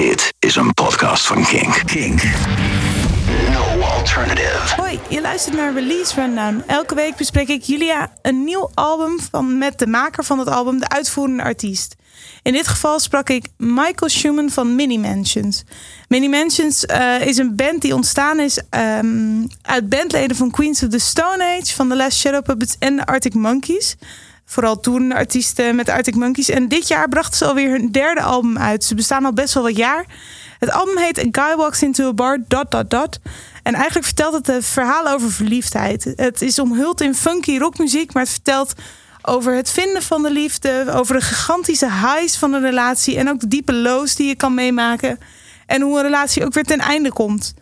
Dit is een podcast van Kink. Kink. No alternative. Hoi, je luistert naar Release Rundown. Elke week bespreek ik Julia een nieuw album van, met de maker van het album, de uitvoerende artiest. In dit geval sprak ik Michael Schumann van Mini Mansions. Mini Mansions uh, is een band die ontstaan is um, uit bandleden van Queens of the Stone Age, van The Last Shadow Puppets en de Arctic Monkeys. Vooral toen artiesten met Arctic Monkeys. En dit jaar brachten ze alweer hun derde album uit. Ze bestaan al best wel wat jaar. Het album heet A Guy Walks Into a Bar, dot, dot, dot. En eigenlijk vertelt het een verhaal over verliefdheid. Het is omhuld in funky rockmuziek, maar het vertelt over het vinden van de liefde, over de gigantische highs van een relatie en ook de diepe lows die je kan meemaken. En hoe een relatie ook weer ten einde komt.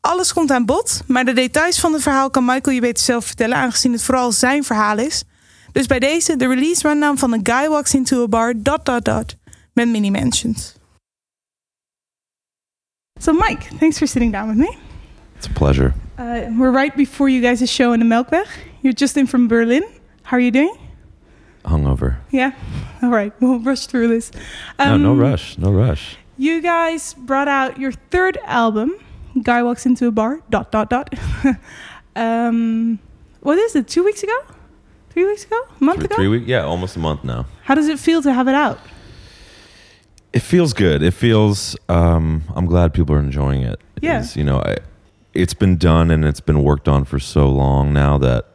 Alles komt aan bod, maar de details van het verhaal kan Michael je beter zelf vertellen, aangezien het vooral zijn verhaal is. Dus bij deze de release rundown van The Guy Walks Into a Bar, dot, dot, dot, met Mini Mansions. So Mike, thanks for sitting down with me. It's a pleasure. Uh, we're right before you guys' show in the Melkweg. You're just in from Berlin. How are you doing? Hungover. Yeah. All right. We'll rush through this. Um, no, no rush. No rush. You guys brought out your third album, Guy Walks Into a Bar, dot, dot, dot. um, what is it, two weeks ago? Three weeks ago? A month three, ago? Three weeks? Yeah, almost a month now. How does it feel to have it out? It feels good. It feels. Um, I'm glad people are enjoying it. Yeah. You know, I, it's been done and it's been worked on for so long now that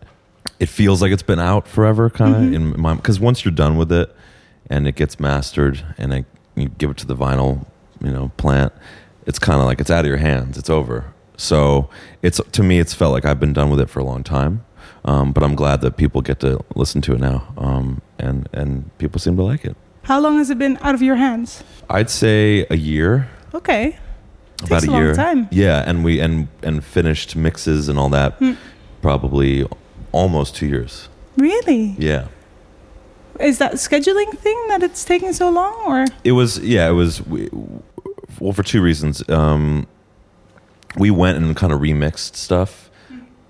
it feels like it's been out forever, kind of Mhm. in my. Because once you're done with it, and it gets mastered, and it, you give it to the vinyl, you know, plant, it's kind of like it's out of your hands. It's over. So it's to me, it's felt like I've been done with it for a long time. Um, but I'm glad that people get to listen to it now, um, and and people seem to like it. How long has it been out of your hands? I'd say a year, Okay. about Takes a a long year. time. Yeah, and we and and finished mixes and all that, Hmm. probably almost two years. Really? Yeah, Is that scheduling thing that it's taking so long or? it was. Yeah, it was. We, well, for two reasons. Um, we went and kind of remixed stuff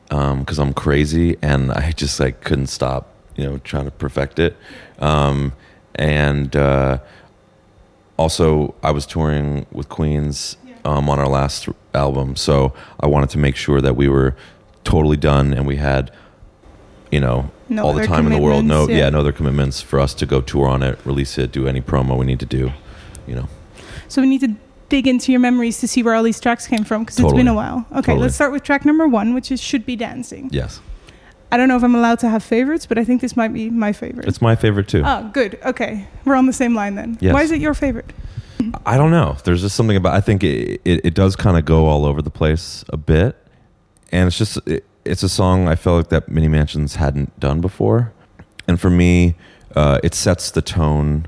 because I'm crazy and I just like couldn't stop, you know, trying to perfect it. Um, and uh, also, I was touring with Queens um, on our last album, so I wanted to make sure that we were totally done and we had, you know, No all the time in the world. No, yeah. yeah. no other commitments for us to go tour on it, release it, do any promo we need to do. You know, So we need to dig into your memories to see where all these tracks came from because it's been a while. Okay, Totally. let's start with track number one, which is Should Be Dancing. yes, I don't know if I'm allowed to have favorites, but I think this might be my favorite. it's my favorite too. oh, good. Okay. We're on the same line then. Yes. Why is it your favorite? I don't know. There's just something about. I think it it, it does kind of go all over the place a bit, and it's just it, it's a song I felt like that Mini Mansions hadn't done before, and for me, uh, it sets the tone,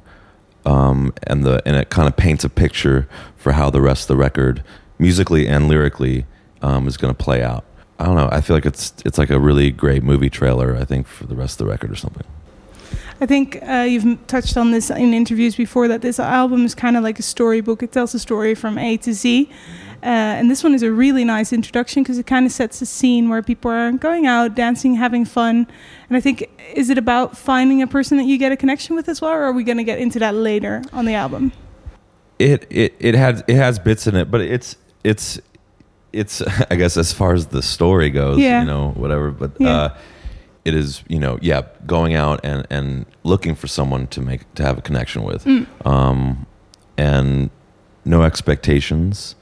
um, and the and it kind of paints a picture for how the rest of the record, musically and lyrically, um, is going to play out. I don't know. I feel like it's it's like a really great movie trailer. I think for the rest of the record or something. I think uh, you've touched on this in interviews before that this album is kind of like a storybook. It tells a story from A to Z. Uh, and this one is a really nice introduction because it kind of sets a scene where people are going out, dancing, having fun. And I think, is it about finding a person that you get a connection with as well, or are we going to get into that later on the album? it it it had it has bits in it, but it's it's it's I guess as far as the story goes, Yeah. you know, whatever. But Yeah. uh, it is you know yeah going out and and looking for someone to make to have a connection with, Mm. um, and no expectations.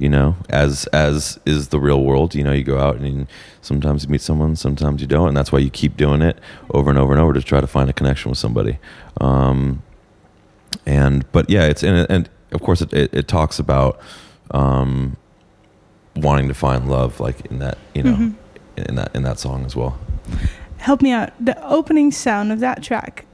You know, as as is the real world. You know, you go out and you, sometimes you meet someone, sometimes you don't, and that's why you keep doing it over and over and over to try to find a connection with somebody. Um, and but yeah, it's it, and of course it, it, it talks about um, wanting to find love, like in that you know Mhm. in that in that song as well. Help me out. The opening sound of that track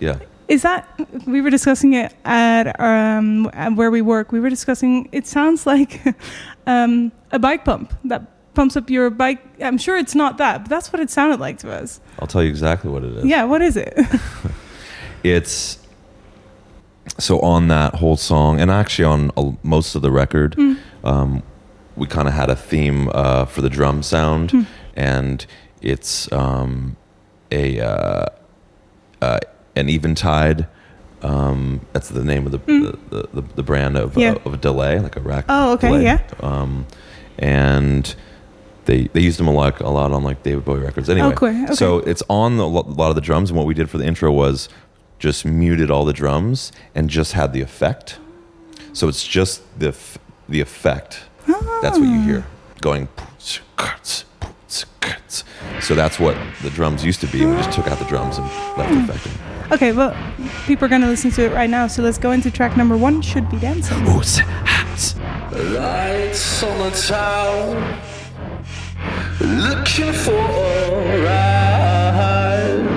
Yeah, Is that we were discussing it at um where we work? We were discussing. It sounds like um, a bike pump that pumps up your bike. I'm sure it's not that, but that's what it sounded like to us. I'll tell you exactly what it is. Yeah, what is it? It's so on that whole song, and actually on uh, most of the record, Hmm. um, we kind of had a theme uh, for the drum sound, Hmm. and it's um, a uh, uh, an eventide Um, that's the name of the the, the, the brand of. Yeah. of a delay, like a rack. Oh, okay, delay. yeah. Um, and they they used them a lot a lot on like David Bowie records. Anyway, Oh, cool. Okay. so it's on the, a lot of the drums. And what we did for the intro was just muted all the drums and just had the effect. So it's just the f- the effect. That's what you hear going. So that's what the drums used to be. We just took out the drums and left the effecting. Okay, well, people are going to listen to it right now, so let's go into track number one Should Be Dancing. Ooh, s- hats. Lights on the town, looking for a rise.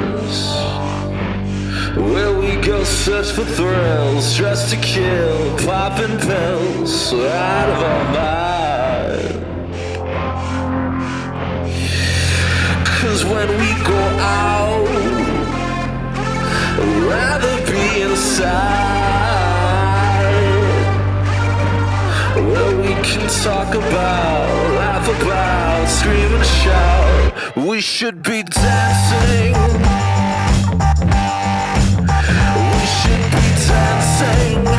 Where we go search for thrills, dressed to kill, popping pills out of our mind. Cause when we go out, I'd rather be inside. Where we can talk about, laugh about, scream and shout. We should be dancing. We should be dancing.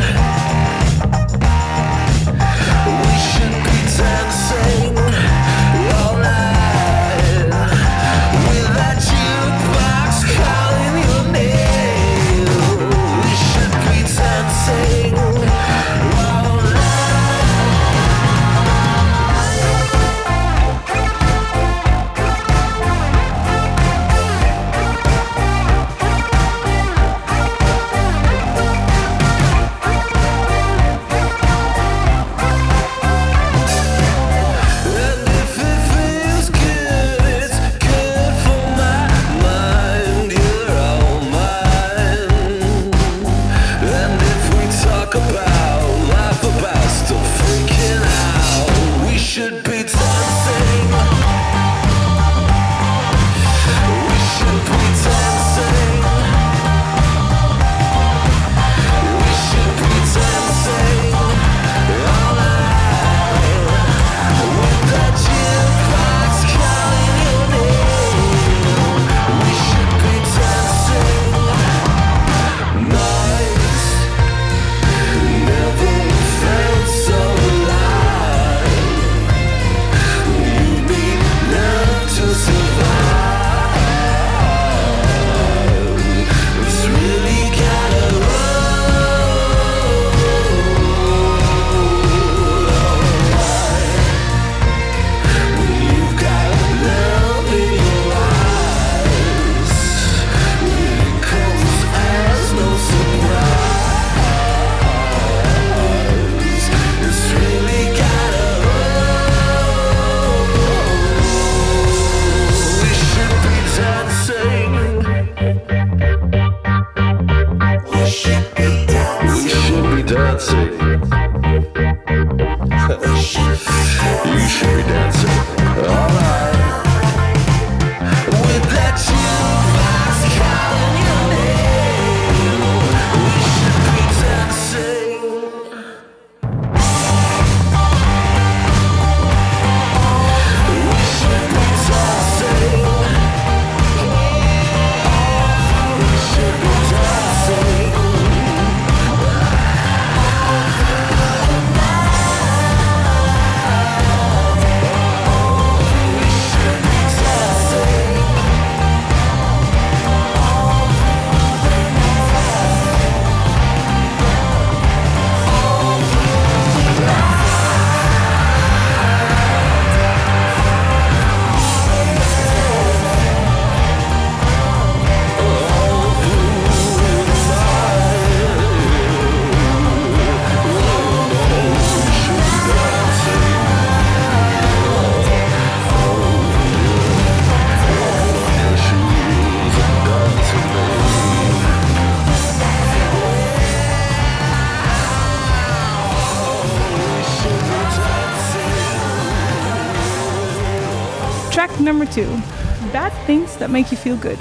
Make You Feel Good.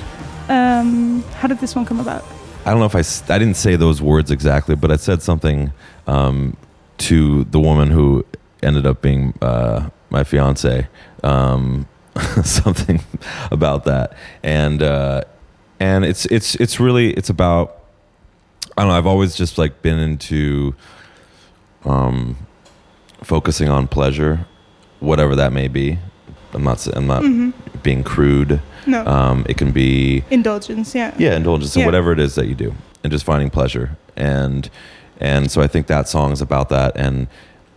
Um, how did this one come about? I don't know if I, I didn't say those words exactly, but I said something um, to the woman who ended up being uh, my fiance. Um, something about that, and uh, and it's it's it's really it's about. I don't know. I've always just like been into um, focusing on pleasure, whatever that may be. I'm not. I'm not being crude. No. Um, it can be Indulgence, yeah. yeah, indulgence in whatever it is that you do, and just finding pleasure. And and so I think that song is about that, and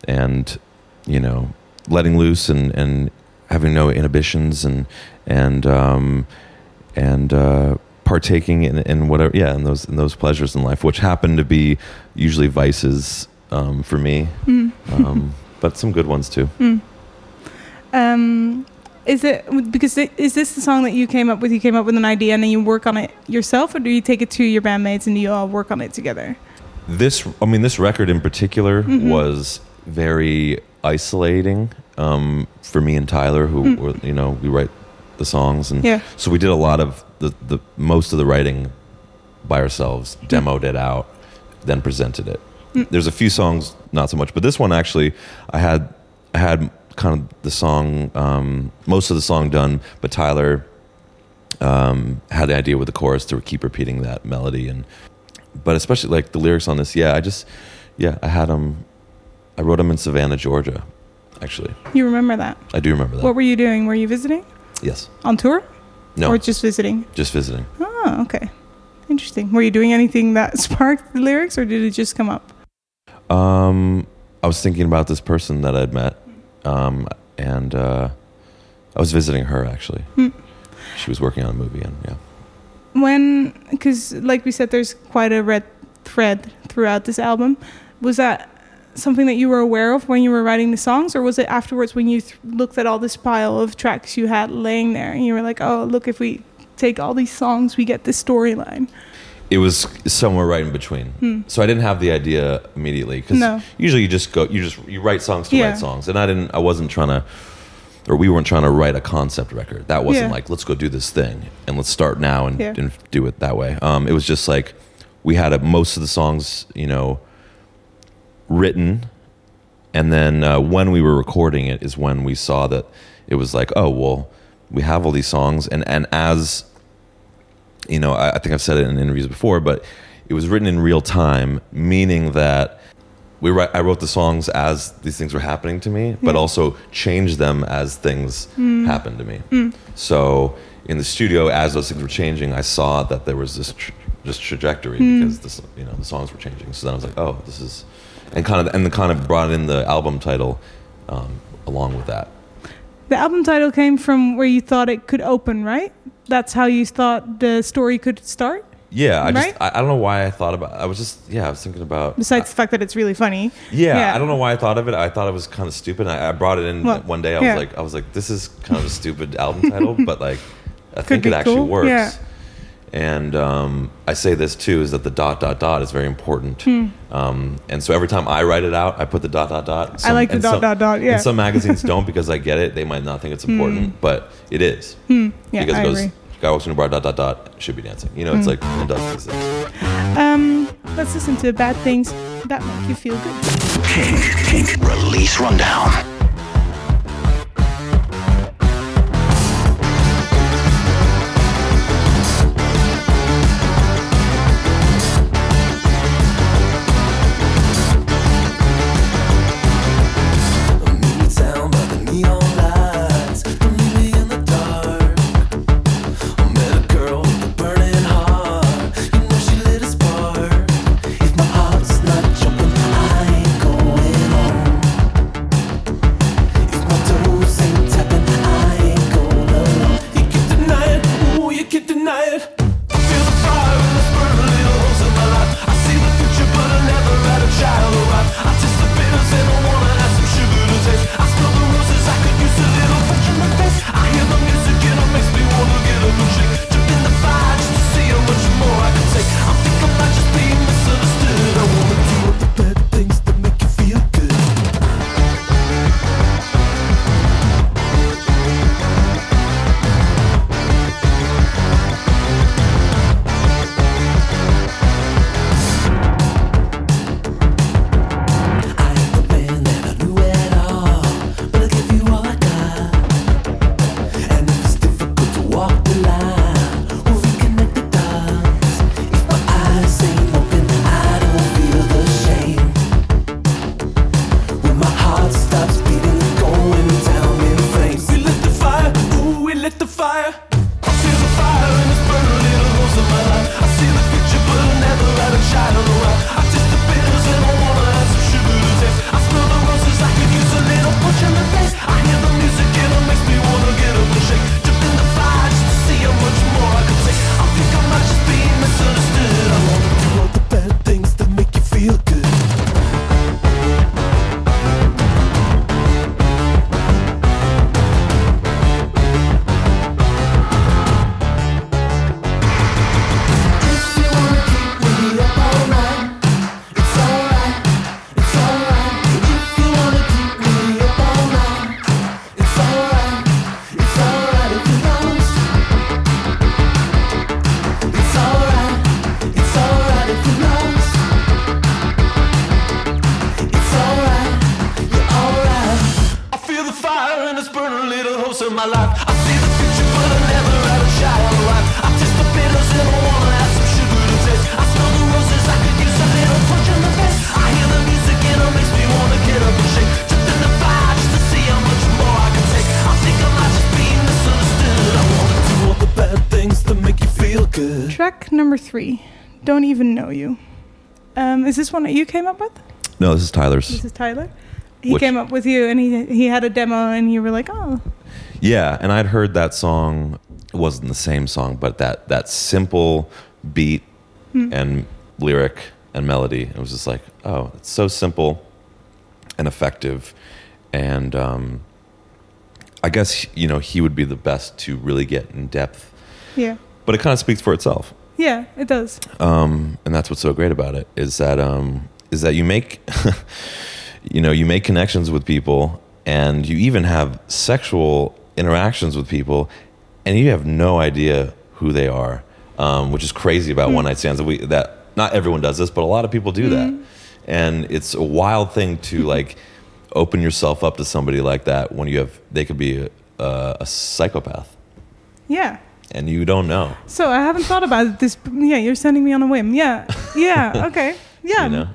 and you know, letting loose and and having no inhibitions, and and um, and uh, partaking in, in whatever yeah in those in those pleasures in life, which happen to be usually vices um, for me, Mm. um, but some good ones too. Um, is it because it, is this the song that you came up with? You came up with an idea and then you work on it yourself, or do you take it to your bandmates and you all work on it together? this i mean this record in particular Mhm. was very isolating um, for me and tyler who Mm. were you know we write the songs and Yeah. so we did a lot of the, the most of the writing by ourselves demoed it out then presented it Mm. there's a few songs not so much but this one actually i had i had kind of the song um, most of the song done but tyler um, had the idea with the chorus to keep repeating that melody and but especially like the lyrics on this yeah i just yeah i had them i wrote them in savannah georgia actually You remember that? i do remember that What were you doing? Were you visiting yes on tour no or just visiting? just visiting Oh, okay. Interesting. Were you doing anything that sparked the lyrics, or did it just come up? um i was thinking about this person that i'd met um and uh i was visiting her actually Hmm. she was working on a movie and yeah When, because like we said, there's quite a red thread throughout this album. Was that something that you were aware of when you were writing the songs, or was it afterwards when you th- looked at all this pile of tracks you had laying there and you were like, oh, look, if we take all these songs, we get this storyline? It was somewhere right in between so i didn't have the idea immediately because Hmm. No. usually you just go you just you write songs to Yeah. write songs and i didn't i wasn't trying to or we weren't trying to write a concept record that wasn't Yeah. like let's go do this thing and let's start now and, Yeah. and do it that way um, it was just like we had a, most of the songs you know written and then uh, when we were recording it is when we saw that it was like oh well we have all these songs and and as you know I, I think i've said it in interviews before but it was written in real time meaning that we write, i wrote the songs as these things were happening to me but Yeah. also changed them as things hmm. happened to me. Hmm. So in the studio as those things were changing i saw that there was this tr- this trajectory because this you know the songs were changing. So then i was like oh this is and kind of and the kind of brought in the album title um, along with that. The album title came from where you thought it could open, right? That's how you thought the story could start. yeah i Right? just I, I don't know why i thought about i was just yeah i was thinking about Besides the fact that it's really funny. Yeah, Yeah. I don't know why I thought of it. I thought it was kind of stupid. I, I brought it in Well, one day. I yeah. was like, I was like, this is kind of a stupid album title, but like, I think it actually cool, works. yeah. And um, I say this too is that the dot dot dot is very important. Hmm. Um, and so every time I write it out, I put the dot dot dot. I like the and dot, dot, dot, yeah. And some magazines don't because I get it. They might not think it's important, but it is Yeah, because I it goes. agree. Guy walks in a bar, dot dot dot, should be dancing. You know, it's like it does these. Um, let's listen to bad things that make you feel good. Kink, kink, release rundown. Is this one that you came up with? No, this is Tyler's. This is Tyler. He Which- came up with you, and he he had a demo, and you were like, "Oh, Yeah, and I'd heard that song. It wasn't the same song, but that that simple beat and lyric and melody. It was just like, oh, it's so simple and effective, and um, I guess you know he would be the best to really get in depth. yeah, But it kind of speaks for itself. Yeah, it does." um, and that's what's so great about it is that um, is that you make you know you make connections with people and you even have sexual interactions with people and you have no idea who they are um, which is crazy about one night stands. That we that not everyone does this but a lot of people do that. And it's a wild thing to like open yourself up to somebody like that when you have they could be a, a psychopath. Yeah. And you don't know So I haven't thought about this. Yeah, you're sending me on a whim. Yeah, yeah, okay, yeah. you know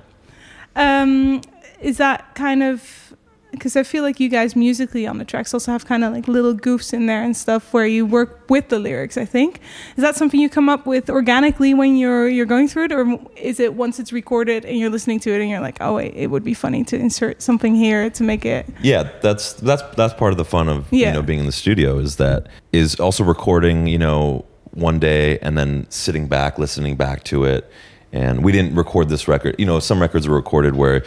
Um, is that kind of because I feel like you guys musically on the tracks also have kind of like little goofs in there and stuff where you work with the lyrics. I think is that something you come up with organically when you're you're going through it, or is it once it's recorded and you're listening to it and you're like, oh wait, it would be funny to insert something here to make it. yeah that's that's that's part of the fun of Yeah. you know being in the studio is that is also recording you know one day and then sitting back listening back to it and we didn't record this record you know some records were recorded where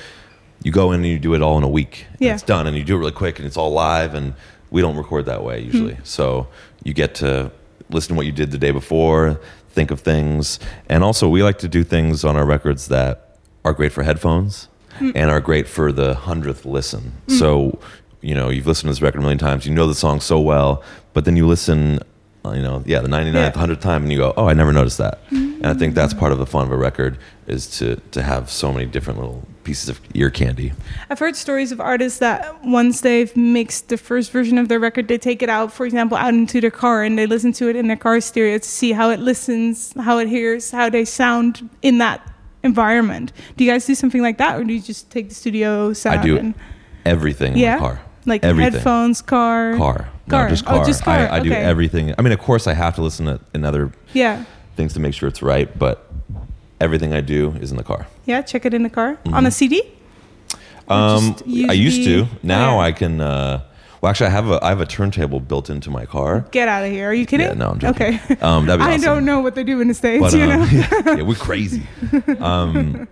you go in and you do it all in a week Yeah. it's done and you do it really quick and it's all live and we don't record that way usually. Hmm. So you get to listen to what you did the day before think of things and also we like to do things on our records that are great for headphones hmm. and are great for the hundredth listen. Hmm. So you know you've listened to this record a million times you know the song so well but then you listen Uh, you know yeah the 99th Yeah. 100th time and you go oh i never noticed that. And i think that's mm-hmm. part of the fun of a record is to to have so many different little pieces of ear candy. I've heard stories of artists that once they've mixed the first version of their record, they take it out, for example, out into their car and they listen to it in their car stereo to see how it listens, how it hears, how they sound in that environment. Do you guys do something like that, or do you just take the studio sound? i do and, everything yeah, in the car. Like everything. headphones, car, car car. no just Oh, car, just car. I, I do everything i mean of course i have to listen to another Yeah, things to make sure it's right but everything i do is in the car yeah. Check it in the car Mm-hmm. on a CD. Um, I used the- to. Now Oh, yeah. I can. Uh, well, actually, I have a I have a turntable built into my car. Get out of here! Are you kidding? Yeah, no, I'm joking. Okay. Um, I awesome. don't know what they do in the states. But you um, know, yeah, yeah, we're crazy. Um,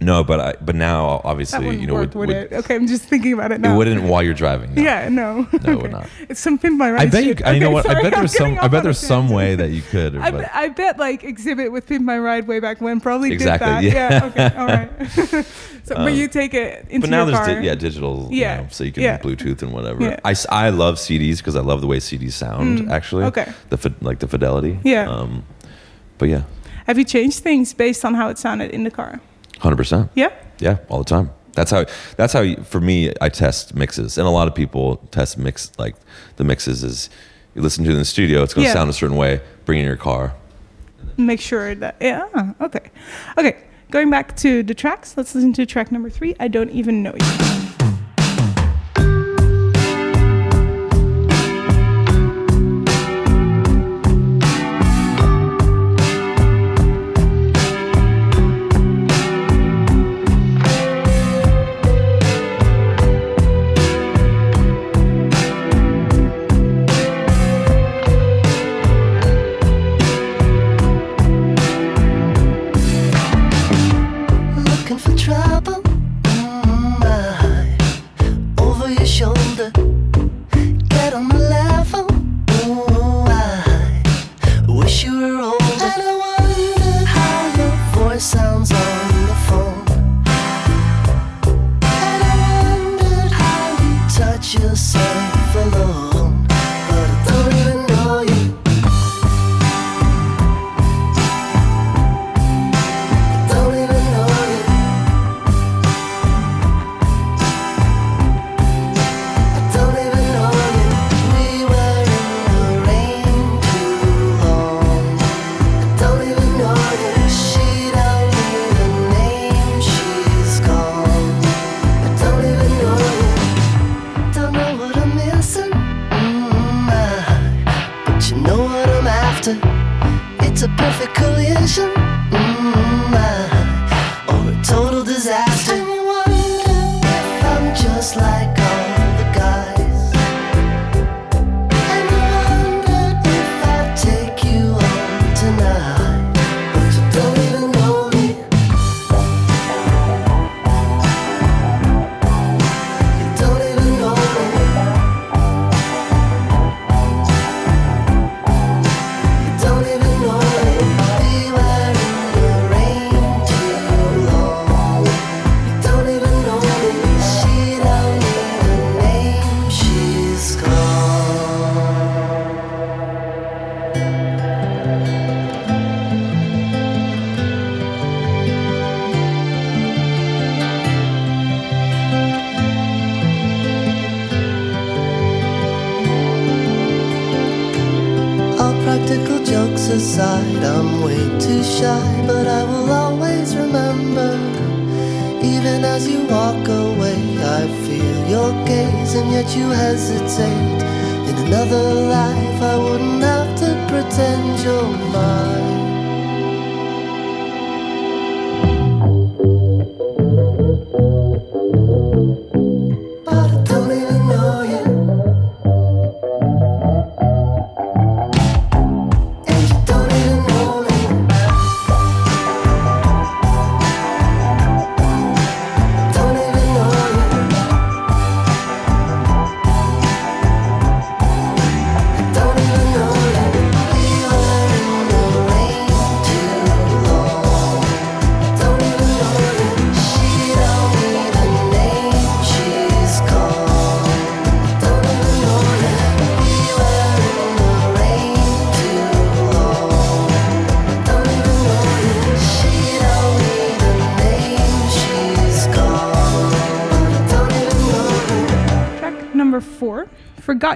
no, but I but now obviously you know work, would, would, it? Okay, I'm just thinking about it now. it wouldn't while you're driving. no. Yeah, no. No, it would not. It's some pimp my ride. I bet you. I, you know what? I sorry, bet I'm there's some. I bet there's some way that you could. I, bet, I bet like Xzibit with Pimp My Ride way back when probably Exactly, did that. yeah. okay, all right. so, but you take it into the car. but now there's di- yeah digital Yeah, you know, so you can yeah. Bluetooth and whatever. Yeah. I, I love CDs because I love the way CDs sound actually. Mm, okay. The like the fidelity. Yeah. Um, but yeah, Have you changed things based on how it sounded in the car? Hundred percent. Yeah. Yeah, all the time. That's how. That's how. For me, I test mixes, and a lot of people test mix like the mixes is you listen to it in the studio, it's going to Yeah. sound a certain way. Bring it in your car. Make sure that yeah. ah, Okay. Okay. Going back to the tracks, let's listen to track number three. I don't even know you. But I will always remember. Even as you walk away, I feel your gaze, and yet you hesitate. In another life, I wouldn't have to pretend you're mine.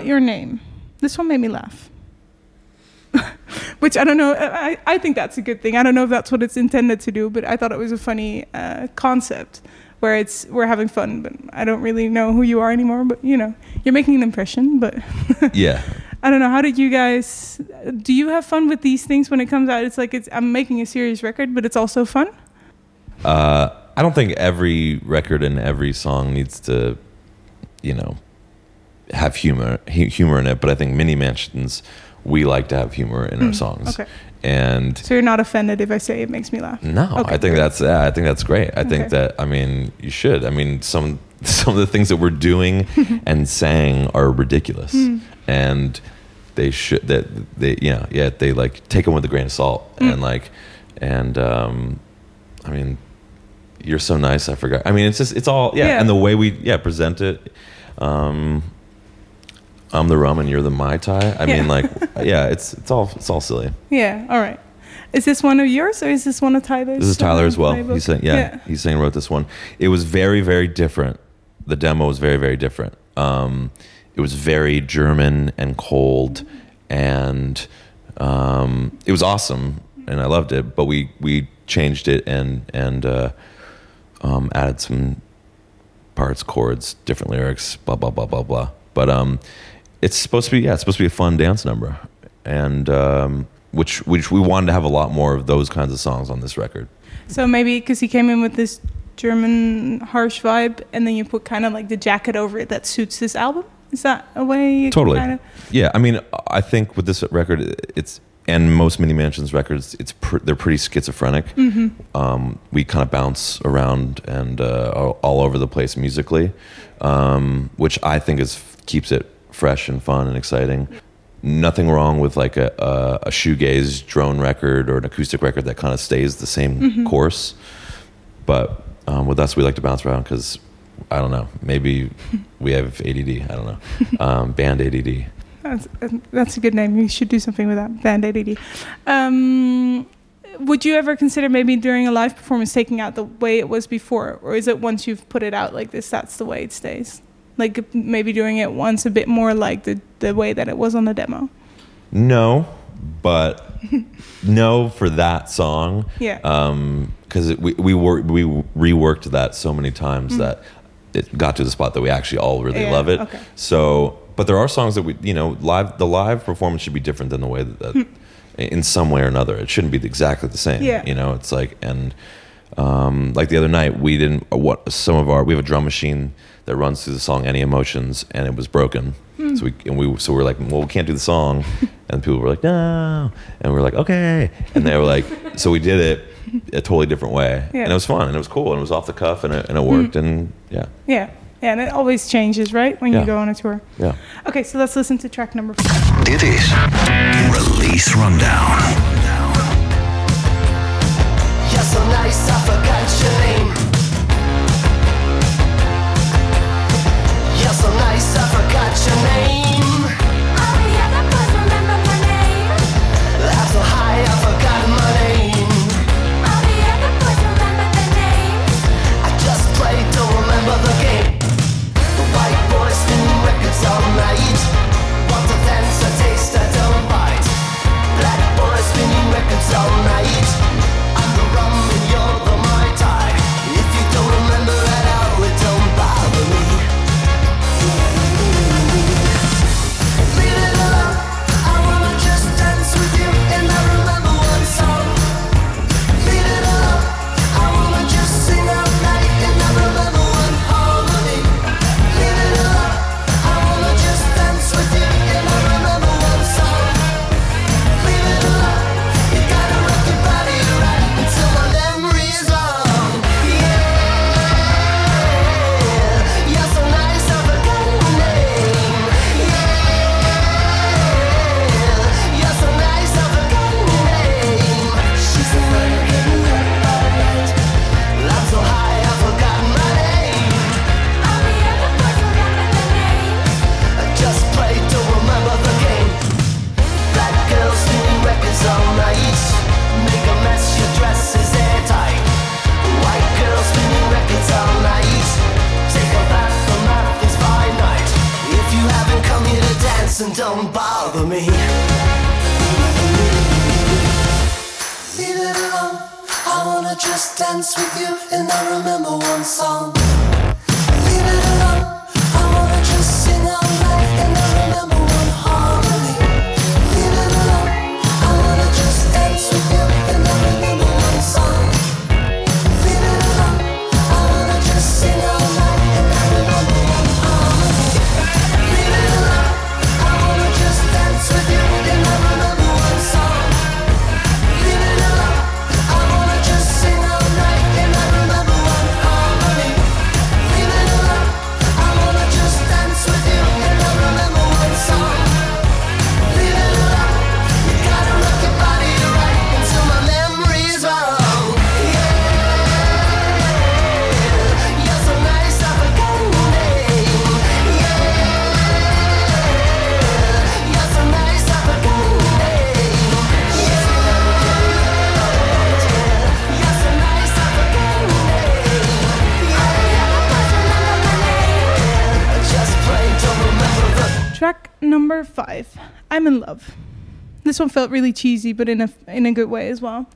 Your Name. This one made me laugh. Which I don't know. I, I think that's a good thing. I don't know if that's what it's intended to do, but I thought it was a funny uh, concept where it's we're having fun, but I don't really know who you are anymore. But you know, you're making an impression. But Yeah. I don't know. How did you guys? Do you have fun with these things when it comes out? It's like it's I'm making a serious record, but it's also fun. Uh, I don't think every record and every song needs to, you know, have humor humor in it. But I think Mini Mansions, we like to have humor in our songs. okay. And So you're not offended if I say it makes me laugh. no, Okay, I think great. that's yeah, I think that's great. I Okay. think that I mean you should. I mean some some of the things that we're doing and saying are ridiculous, Hmm. and they should that they you know yeah they like take them with a grain of salt Hmm. and like and um, I mean you're so nice. I forgot. I mean it's just it's all yeah, Yeah. and the way we yeah present it. Um, I'm the rum and you're the mai tai. I Yeah. mean, like, yeah, it's it's all it's all silly. Yeah. All right. Is this one of yours or is this one of Tyler's? This is Tyler as well. playbook? He's saying, yeah, he's saying wrote this one. It was very, very different. The demo was very, very different. Um, it was very German and cold, and um, it was awesome, and I loved it. But we we changed it and and uh, um, added some parts, chords, different lyrics, blah blah blah blah blah. But um, it's supposed to be yeah, it's supposed to be a fun dance number, and um, which which we wanted to have a lot more of those kinds of songs on this record. So maybe because he came in with this German harsh vibe, and then you put kind of like the jacket over it that suits this album. Is that a way? You Totally. Kind of, Yeah, I mean, I think with this record, it's and most Mini Mansions records, it's pr- they're pretty schizophrenic. Mm-hmm. Um, we kind of bounce around and uh, all, all over the place musically, um, which I think is keeps it fresh and fun and exciting. Nothing wrong with like a, a, a shoegaze drone record or an acoustic record that kind of stays the same Mm-hmm. course. But um, with us, we like to bounce around because I don't know. Maybe we have ADD. I don't know. Um, band ADD. that's that's a good name. You should do something with that band ADD. Um, would you ever consider maybe during a live performance taking out the way it was before, or is it once you've put it out like this, that's the way it stays? Like maybe doing it once a bit more like the the way that it was on the demo. No, but no for that song. Yeah. Um, because we we wor- we reworked that so many times that it got to the spot that we actually all really Yeah, love it. okay. So, but there are songs that we, you know, live the live performance should be different than the way that, that in some way or another. It shouldn't be exactly the same. Yeah. You know, it's like and um, like the other night we didn't what some of our we have a drum machine that runs through the song Any Emotions and it was broken. Hmm. So we and we so we're like, well, we can't do the song, and people were like, no, and we are like, okay, and they were like, so we did it a totally different way, Yeah. and it was fun and it was cool and it was off the cuff and it, and it worked and yeah, Yeah. Yeah, and it always changes, right? When Yeah. you go on a tour. yeah. Okay, so let's listen to track number four. Dit is Release Rundown. You're so nice, I forgot your name. This one felt really cheesy, but in a in a good way as well.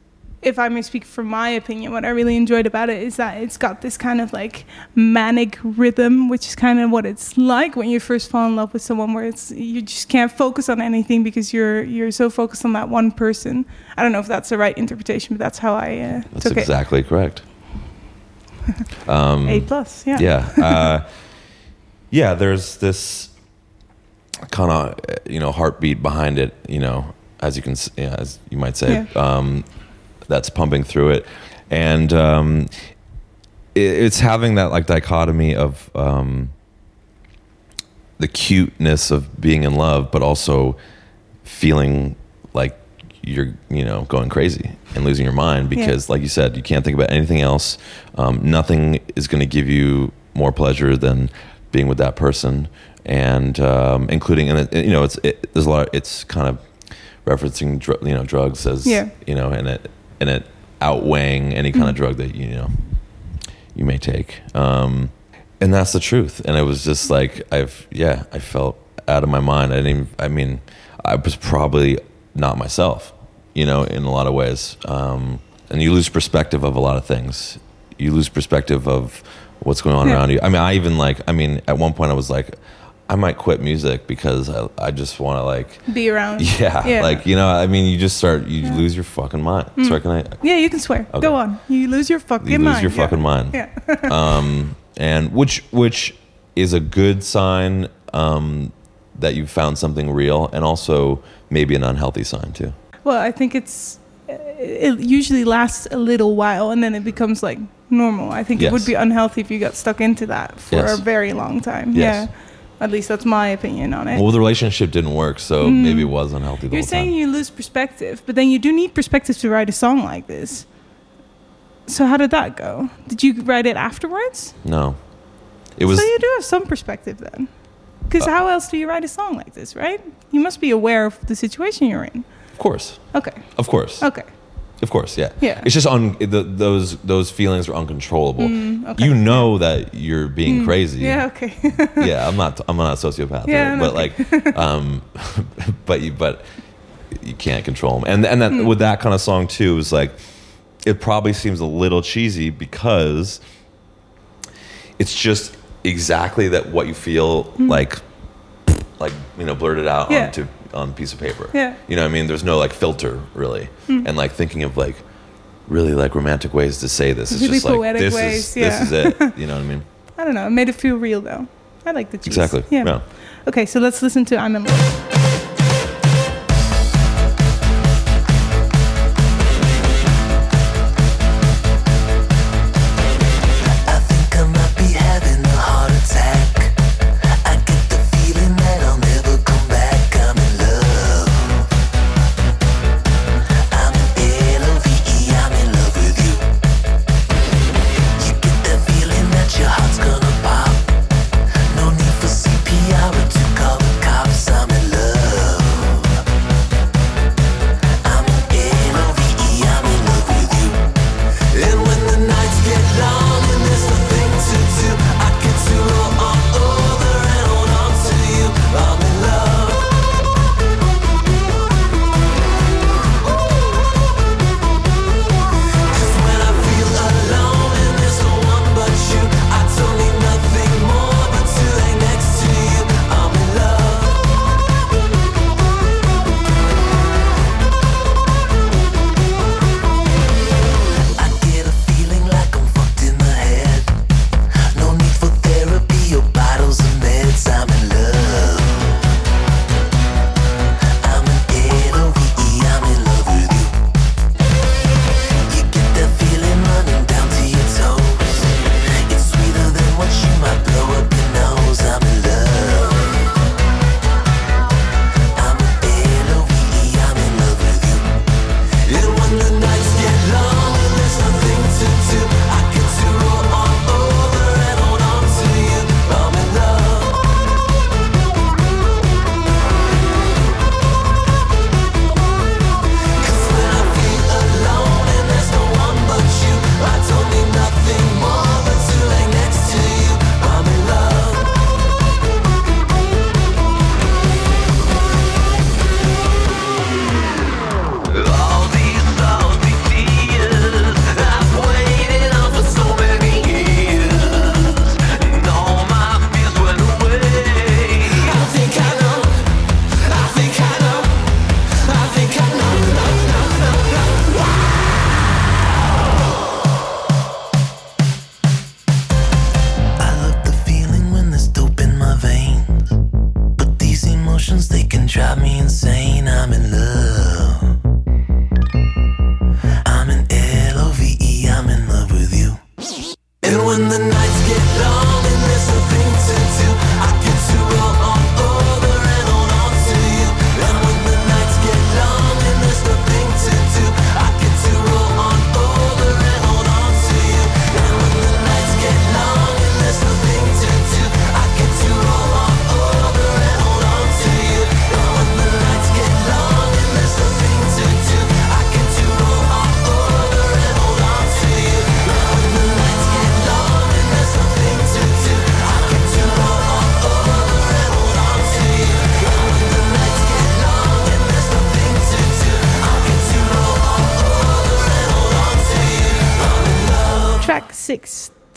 If I may speak from my opinion, what I really enjoyed about it is that it's got this kind of like manic rhythm, which is kind of what it's like when you first fall in love with someone, where it's you just can't focus on anything because you're you're so focused on that one person. I don't know if that's the right interpretation, but that's how I uh, That's took exactly correct. Um. A plus, yeah. yeah uh, yeah there's this kind of you know heartbeat behind it you know as you can yeah, as you might say Yeah. um, that's pumping through it. And um, it, it's having that like dichotomy of um, the cuteness of being in love but also feeling like you're you know going crazy and losing your mind because like you said you can't think about anything else. Um, nothing is going to give you more pleasure than being with that person. And um, including and it, you know it's it, there's a lot it's kind of referencing dr- you know drugs as Yeah. you know and it and it outweighing any kind of drug that you know you may take. Um, and that's the truth. And it was just like i've yeah i felt out of my mind. I didn't even, i mean i was probably not myself you know in a lot of ways. Um, and you lose perspective of a lot of things. You lose perspective of what's going on Yeah. around you. I mean i even like i mean at one point i was like I might quit music because I, I just want to like Be around. yeah, like you know I mean you just start you lose your fucking mind. Sorry, can I? yeah, you can swear. Okay. Go on. You lose your fucking mind. You lose mind. your Yeah. fucking mind. Yeah. um, and which which is a good sign um, that you've found something real, and also maybe an unhealthy sign too. Well, I think it's it usually lasts a little while and then it becomes like normal. I think it would be unhealthy if you got stuck into that for Yes. a very long time. Yes. Yeah. At least that's my opinion on it. Well, the relationship didn't work, so maybe it was unhealthy Mm. You're saying time. you lose perspective, but then you do need perspective to write a song like this. So how did that go? Did you write it afterwards? no, it was. so you do have some perspective then. Because how else do you write a song like this, right? You must be aware of the situation you're in. of course, Okay. of course, Okay. Of course, yeah. Yeah. It's just on the, those those feelings are uncontrollable. Mm, okay. You know that you're being crazy. Yeah. Okay. yeah, I'm not. I'm not a sociopath. Yeah, right? but like, um, but you, but you can't control them. And and that with that kind of song too is like, it probably seems a little cheesy because it's just exactly that what you feel like, like you know, blurted out Yeah. onto on a piece of paper. Yeah. You know, what I mean, there's no like filter really, hmm. and like thinking of like. Really like romantic ways to say this. It's Really just like this ways, is yeah. this is it. You know what I mean? I don't know. It made it feel real though. I like the cheese. Exactly. Yeah. yeah. Okay, so let's listen to I'm in love.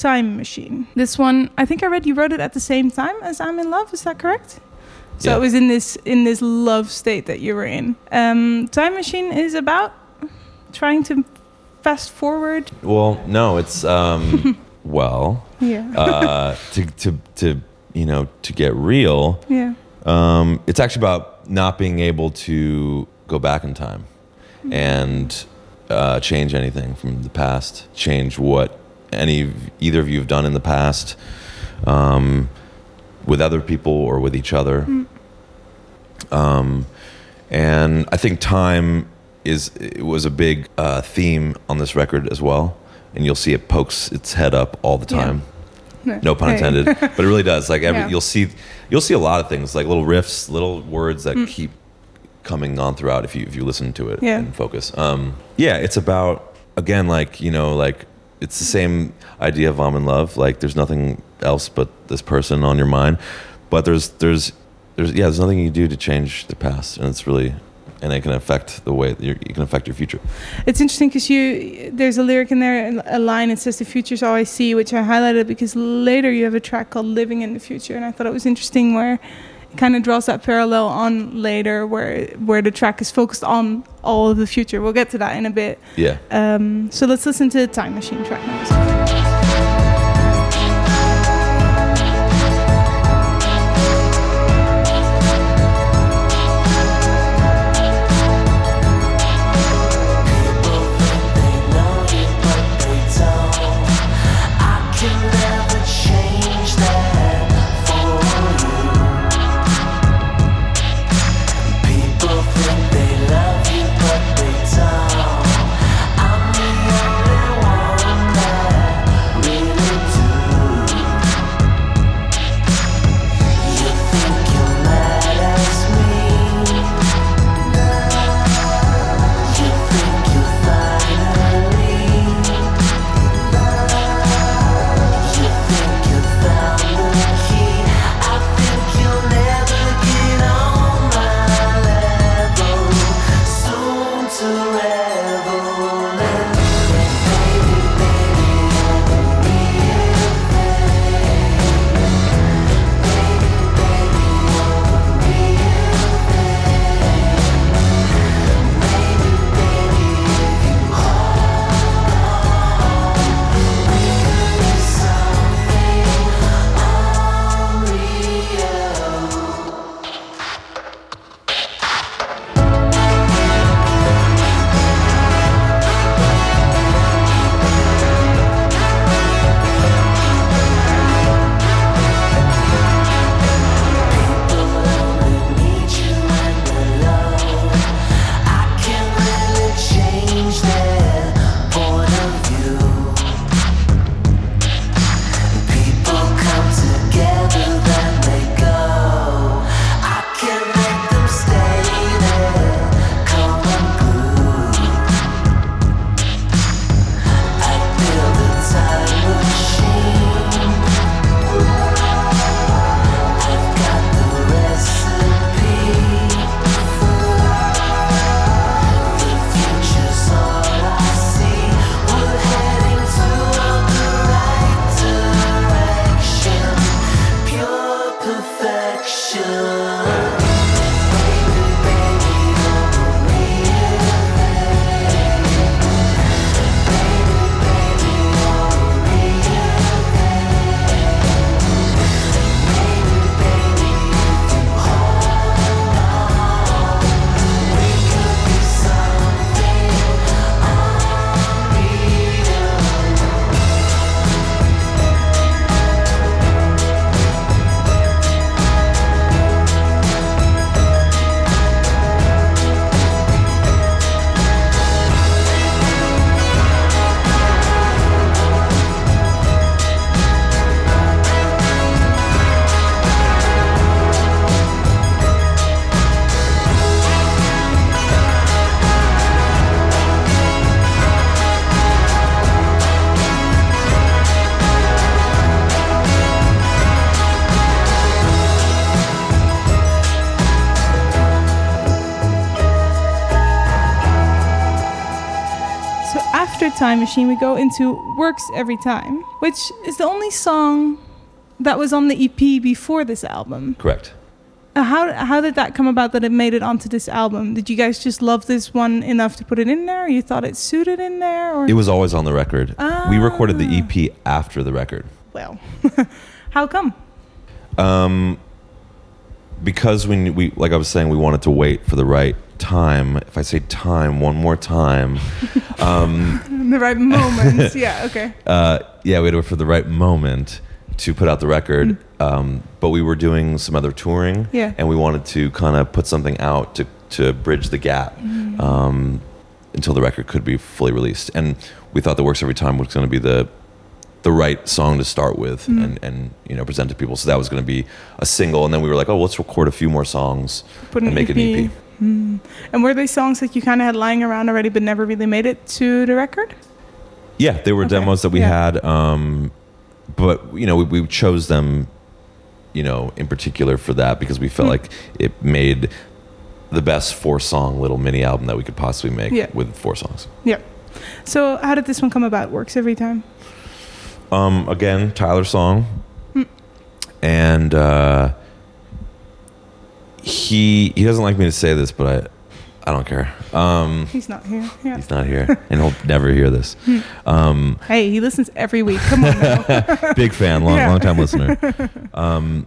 Time Machine. This one, I think I read you wrote it at the same time as I'm in Love. Is that correct? So Yeah. it was in this in this love state that you were in. Um, Time Machine is about trying to fast forward. Well, no, it's um, well, Yeah. uh, to to to you know to get real. yeah. Um, it's actually about not being able to go back in time and uh, change anything from the past, change what any either of you have done in the past um, with other people or with each other. Um, and I think time is it was a big uh, theme on this record as well, and you'll see it pokes its head up all the Yeah. time. No pun intended, but it really does. Like every, Yeah. you'll see, you'll see a lot of things, like little riffs, little words that Mm. keep coming on throughout if you if you listen to it Yeah. and focus. Um, yeah, it's about again, like you know, like it's the same idea of I'm in love. Like there's nothing else but this person on your mind, but there's there's there's yeah, there's nothing you do to change the past, and it's really and it can affect the way you can affect your future. It's interesting because you there's a lyric in there, a line. It says, "The future's all I see," which I highlighted because later you have a track called "Living in the Future," and I thought it was interesting where kind of draws that parallel on later, where where the track is focused on all of the future. We'll get to that in a bit. Yeah. Um, so let's listen to the Time Machine track now. Time machine, we go into Works Every Time, which is the only song that was on the EP before this album. Correct. Uh, How how did that come about that it made it onto this album? Did you guys just love this one enough to put it in there? Or you thought it suited in there, or It was always on the record. We recorded the Ah. EP after the record. well, how come? Um, because we we like I was saying, we wanted to wait for the right time. If I say time one more time, um, the right moments. yeah. Okay. uh, yeah, we had to wait for the right moment to put out the record. Um, but we were doing some other touring, Yeah. and we wanted to kind of put something out to to bridge the gap um, until the record could be fully released. And we thought the works every time was going to be the the right song to start with and, and you know present to people. So that was going to be a single, and then we were like, oh, let's record a few more songs Put an and make EP. an EP. And were they songs that you kind of had lying around already, but never really made it to the record? Yeah, they were Okay. demos that we Yeah. had, um, but you know, we, we chose them, you know, in particular for that because we Hmm. felt like it made the best four song little mini album that we could possibly make Yeah. with four songs. Yeah. So how did this one come about? Works every time. Um, again, Tyler song, Hmm. and uh, he he doesn't like me to say this, but I I don't care. Um, He's not here. Yeah. he's not here, and he'll never hear this. Hmm. Um, Hey, he listens every week. Come on now. big fan, long Yeah. long time listener. Um,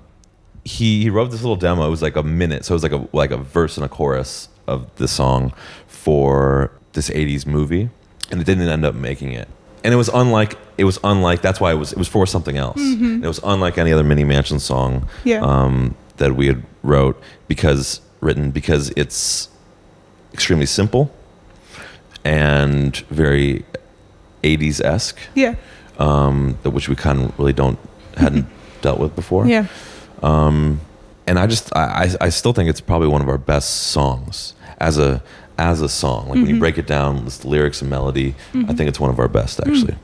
he he wrote this little demo. It was like a minute, so it was like a like a verse and a chorus of the song for this '80s movie, and it didn't end up making it. And it was unlike it was unlike that's why it was it was for something else. And it was unlike any other Mini Mansion song Mm-hmm. Yeah. um, that we had wrote because written because it's extremely simple and very 80s esque yeah. um, that which we kind of really don't hadn't dealt with before. Yeah. Um, and I just I, I I still think it's probably one of our best songs as a as a song. Like when Mm-hmm. you break it down, the lyrics and melody, I think it's one of our best actually.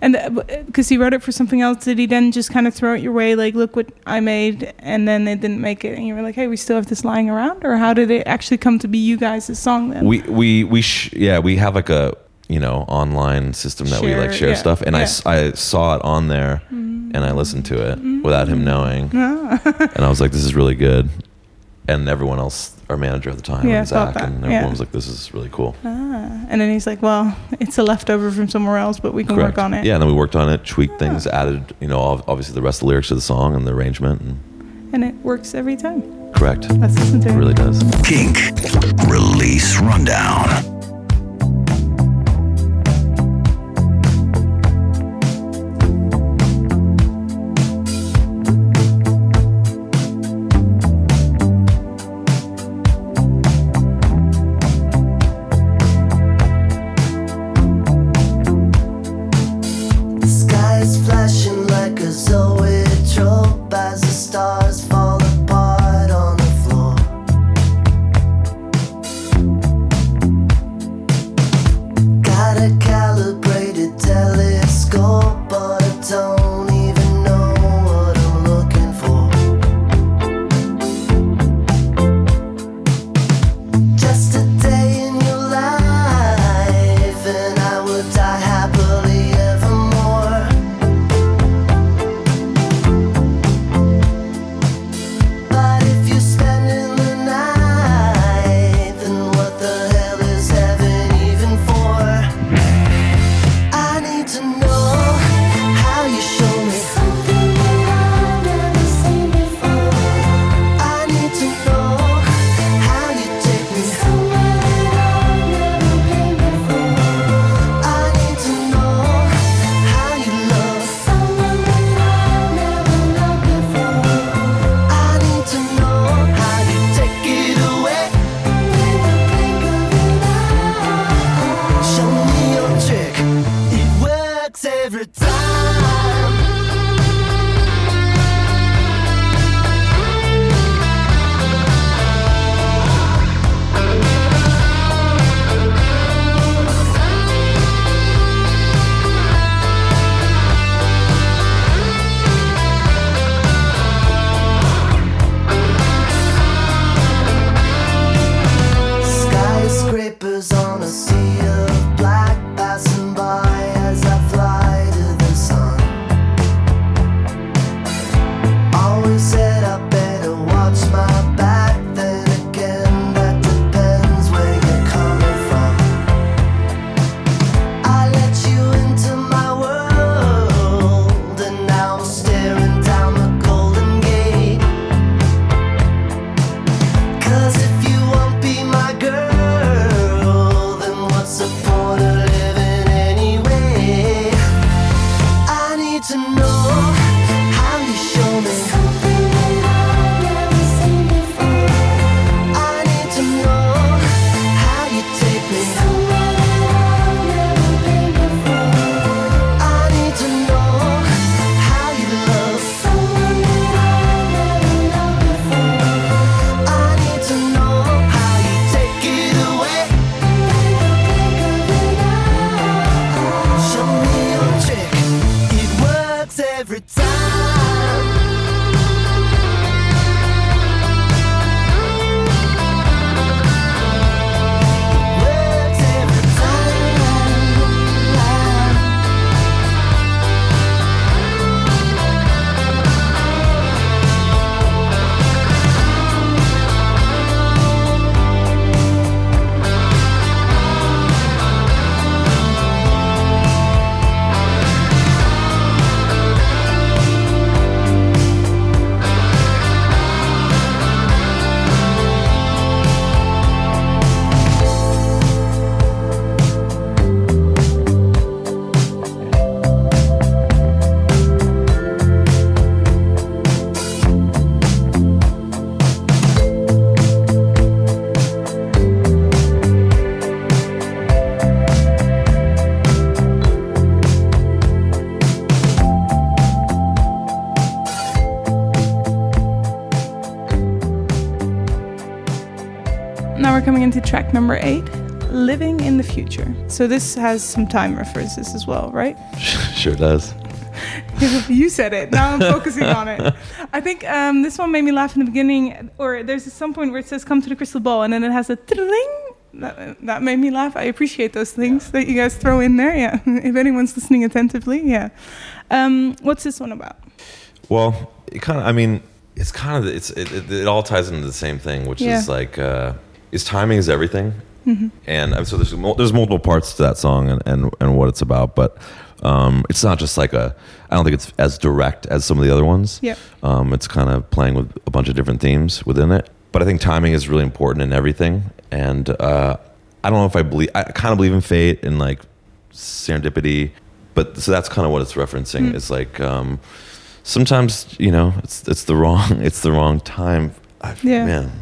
And uh, because uh, he wrote it for something else, did he then just kind of throw it your way, like, look what I made, and then they didn't make it, and you were like, hey, we still have this lying around, or how did it actually come to be you guys' song then? We we we sh- yeah we have like a you know online system that we like Share, share yeah, stuff, and I yeah. I I saw it on there, mm. and I listened to it mm. without him knowing, ah. and I was like, this is really good. And everyone else, our manager at the time, Yeah, and Zach, and everyone yeah. was like, "This is really cool." ah. And then he's like, well, it's a leftover from somewhere else, but we can Correct. work on it. Yeah, and then we worked on it, tweaked things, added, you know, obviously the rest of the lyrics to the song and the arrangement. And And it works every time. correct, Let's listen to it it. really does. Kink. Release Rundown. Track number eight, Living in the Future. So this has some time references as well, right? sure does. you said it. Now I'm focusing on it. I think um, this one made me laugh in the beginning, or there's some point where it says "Come to the crystal ball," and then it has a tring. That, that made me laugh. I appreciate those things that you guys throw in there. Yeah, if anyone's listening attentively, yeah. Um, what's this one about? Well, it kind of. I mean, it's kind of. It's it, it, it all ties into the same thing, which Yeah. is like, uh, is timing is everything, and um, so there's there's multiple parts to that song and and, and what it's about, but. Um, it's not just like a. I don't think it's as direct as some of the other ones. Yep. Um, it's kind of playing with a bunch of different themes within it. But I think timing is really important in everything. And uh, I don't know if I believe. I kind of believe in fate and like serendipity. But so that's kind of what it's referencing. It's like um, sometimes you know it's it's the wrong it's the wrong time. I, Yeah. Man,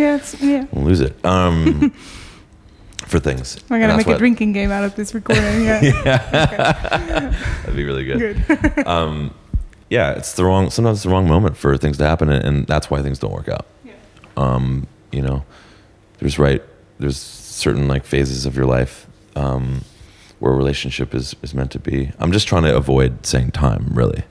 Yeah, it's yeah. I'll lose it. Um, for things. We're gonna that's make a drinking game out of this recording. Yeah, That'd be really good. good. um, yeah, it's the wrong. Sometimes it's the wrong moment for things to happen, and, and that's why things don't work out. Um, you know, there's right. There's certain like phases of your life um, where a relationship is is meant to be. I'm just trying to avoid saying time. Really,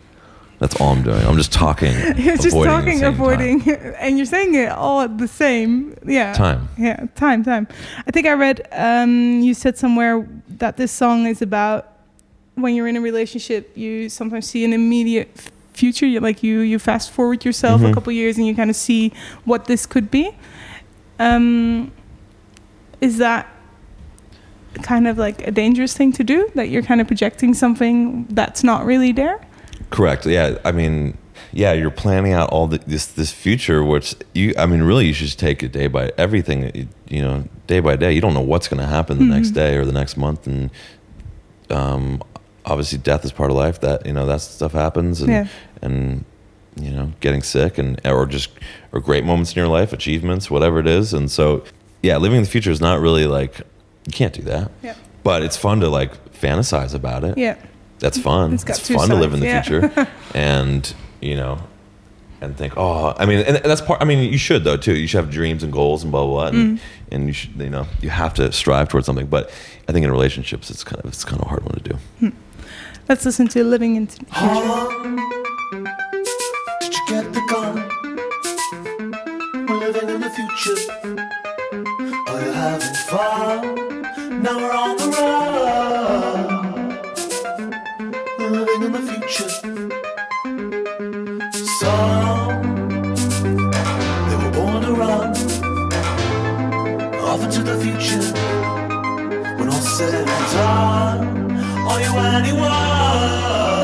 that's all I'm doing. I'm just talking. You're just talking, avoiding, and you're saying it all at the same. Yeah. Time. Yeah, time, time. I think I read um, you said somewhere that this song is about when you're in a relationship, you sometimes see an immediate future. You like you you fast forward yourself a Mhm. couple years and you kind of see what this could be. Um, is that kind of like a dangerous thing to do? That you're kind of projecting something that's not really there. Correct. Yeah. I mean, yeah, you're planning out all the, this this future, which you. I mean, really, you should just take it day by everything. You, you know, day by day. You don't know what's going to happen the next day or the next month, and um, obviously, death is part of life. That you know, that stuff happens, and Yeah. and you know, getting sick, and or just or great moments in your life, achievements, whatever it is, and so yeah, living in the future is not really like you can't do that. Yeah. But it's fun to like fantasize about it Yeah. That's fun. It's It's, got two fun to live in the yeah. future, and you know, and think, oh, I mean, and that's part. I mean, you should though too. You should have dreams and goals and blah blah, blah and, Mm. and you should, you know, you have to strive towards something. But I think in relationships, it's kind of it's kind of a hard one to do. Let's listen to Living into the Future. Did you get the gun? We're living in the future. Are you having fun? Now we're on the run. In the future. Some they were born to run off into the future. When all said and done, are you anyone?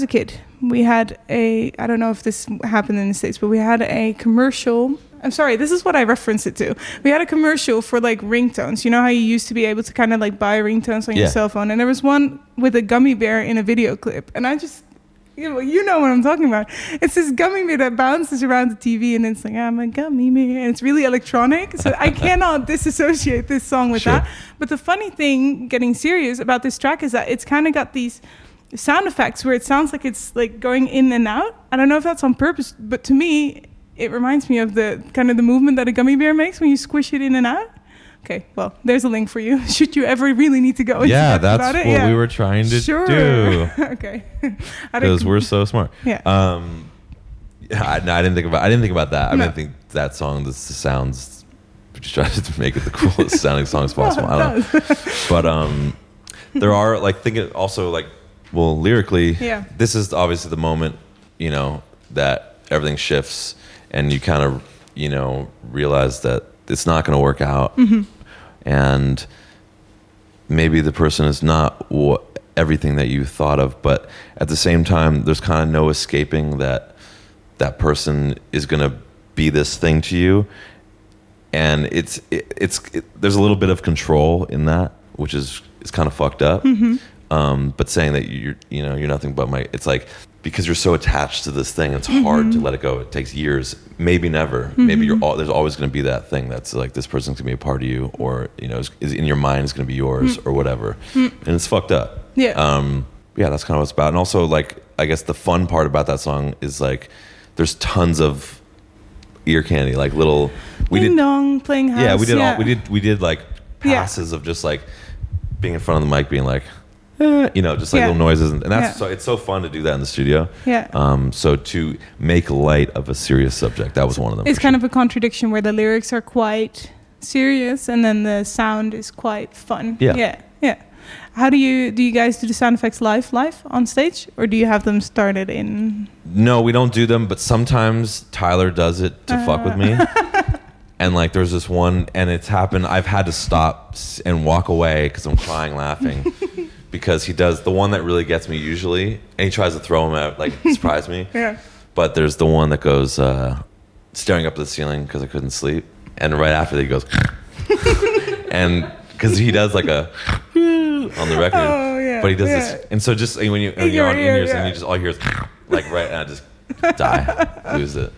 Was a kid, we had a, I don't know if this happened in the States, but we had a commercial. I'm sorry, this is what I referenced it to. We had a commercial for like ringtones. You know how you used to be able to kind of like buy ringtones on your cell phone? And there was one with a gummy bear in a video clip. And I just, you know, you know what I'm talking about. It's this gummy bear that bounces around the TV and it's like, I'm a gummy bear. And it's really electronic. So I cannot disassociate this song with Sure. that. But the funny thing, getting serious about this track, is that it's kind of got these sound effects where it sounds like it's like going in and out. I don't know if that's on purpose, but to me, it reminds me of the kind of the movement that a gummy bear makes when you squish it in and out. Okay, well, there's a link for you. Should you ever really need to go Yeah, that's what? Yeah. we were trying to sure. do. okay. Because we're so smart. Yeah. Um, I, no, I didn't think about. I didn't think about that. I No. mean, I think that song. This sounds. We just try to make it the coolest sounding song as possible. I don't know. But um, there are like thinking also like well lyrically. Yeah. This is obviously the moment you know that everything shifts and you kind of you know realize that it's not going to work out Mm-hmm. and maybe the person is not what everything that you thought of but at the same time there's kind of no escaping that that person is going to be this thing to you and it's it, it's it, there's a little bit of control in that which is is kind of fucked up um, but saying that you're you know you're nothing but my it's like because you're so attached to this thing it's hard to let it go. It takes years maybe never. Maybe you're all, there's always going to be that thing that's like this person's going to be a part of you or you know is, is in your mind is going to be yours or whatever. And it's fucked up. Yeah. um yeah that's kind of what it's about. And also like i guess the fun part about that song is like there's tons of ear candy like little we Ding did dong, playing house. yeah we did all we did we did like Yeah. passes of just like being in front of the mic being like eh, you know just like Yeah. little noises and, and that's Yeah. so it's so fun to do that in the studio Yeah. um so to make light of a serious subject that was one of them It's kind of a contradiction where the lyrics are quite serious and then the sound is quite fun. Yeah. Yeah. Yeah. How do you do you guys do the sound effects live live on stage or do you have them started in no we don't do them but sometimes tyler does it to fuck with me and like there's this one and it's happened i've had to stop s- and walk away because i'm crying laughing because he does the one that really gets me usually and he tries to throw him out like surprise me Yeah. but there's the one that goes uh, staring up at the ceiling because I couldn't sleep, and right after that he goes, and because he does like a on the record, Oh, yeah, but he does yeah. this, and so just when you when you're on in ears yeah. and you just all hear is like right, and I just die, lose it.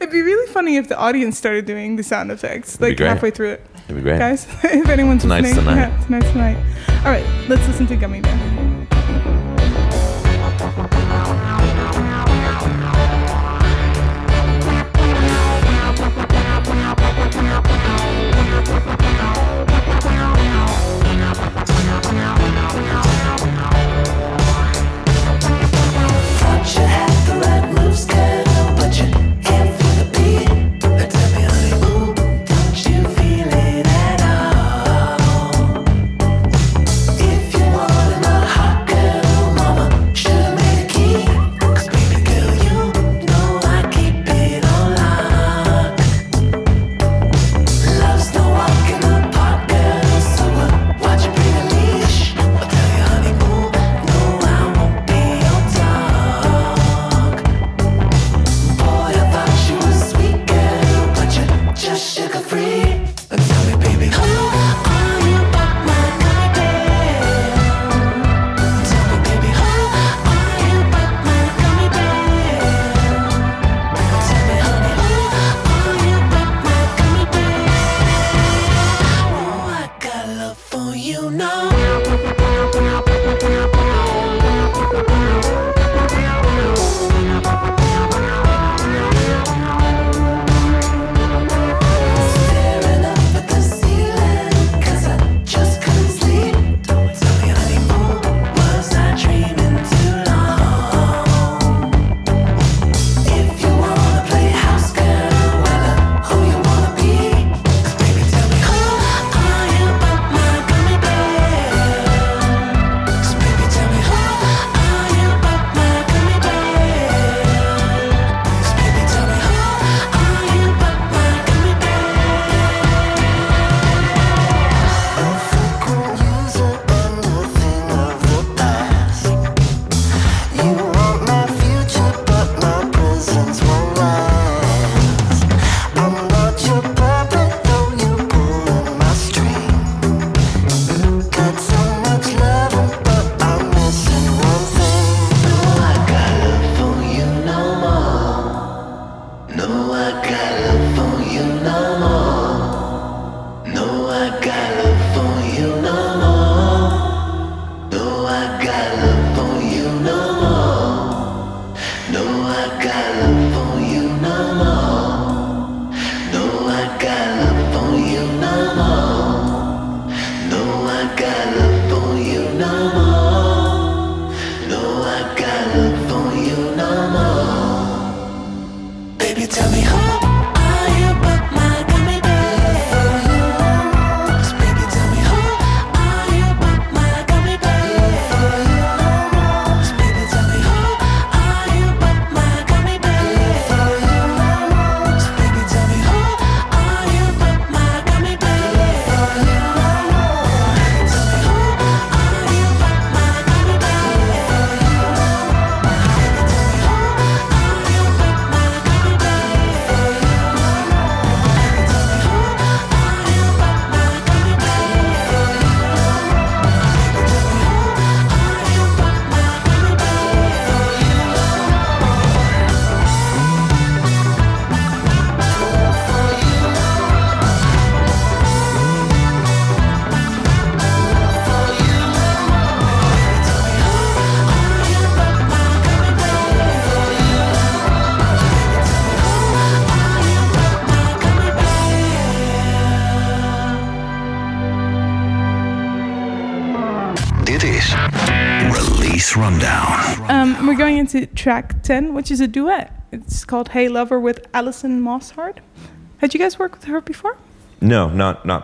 It'd be really funny if the audience started doing the sound effects like halfway through it. It'd be great. Guys, if anyone's Tonight's listening, the night. yeah, tonight's the night. All right, let's listen to Gummy Bear. Track 10, which is a duet. It's called Hey Lover with Alison Mosshart. Had you guys worked with her before? No, not not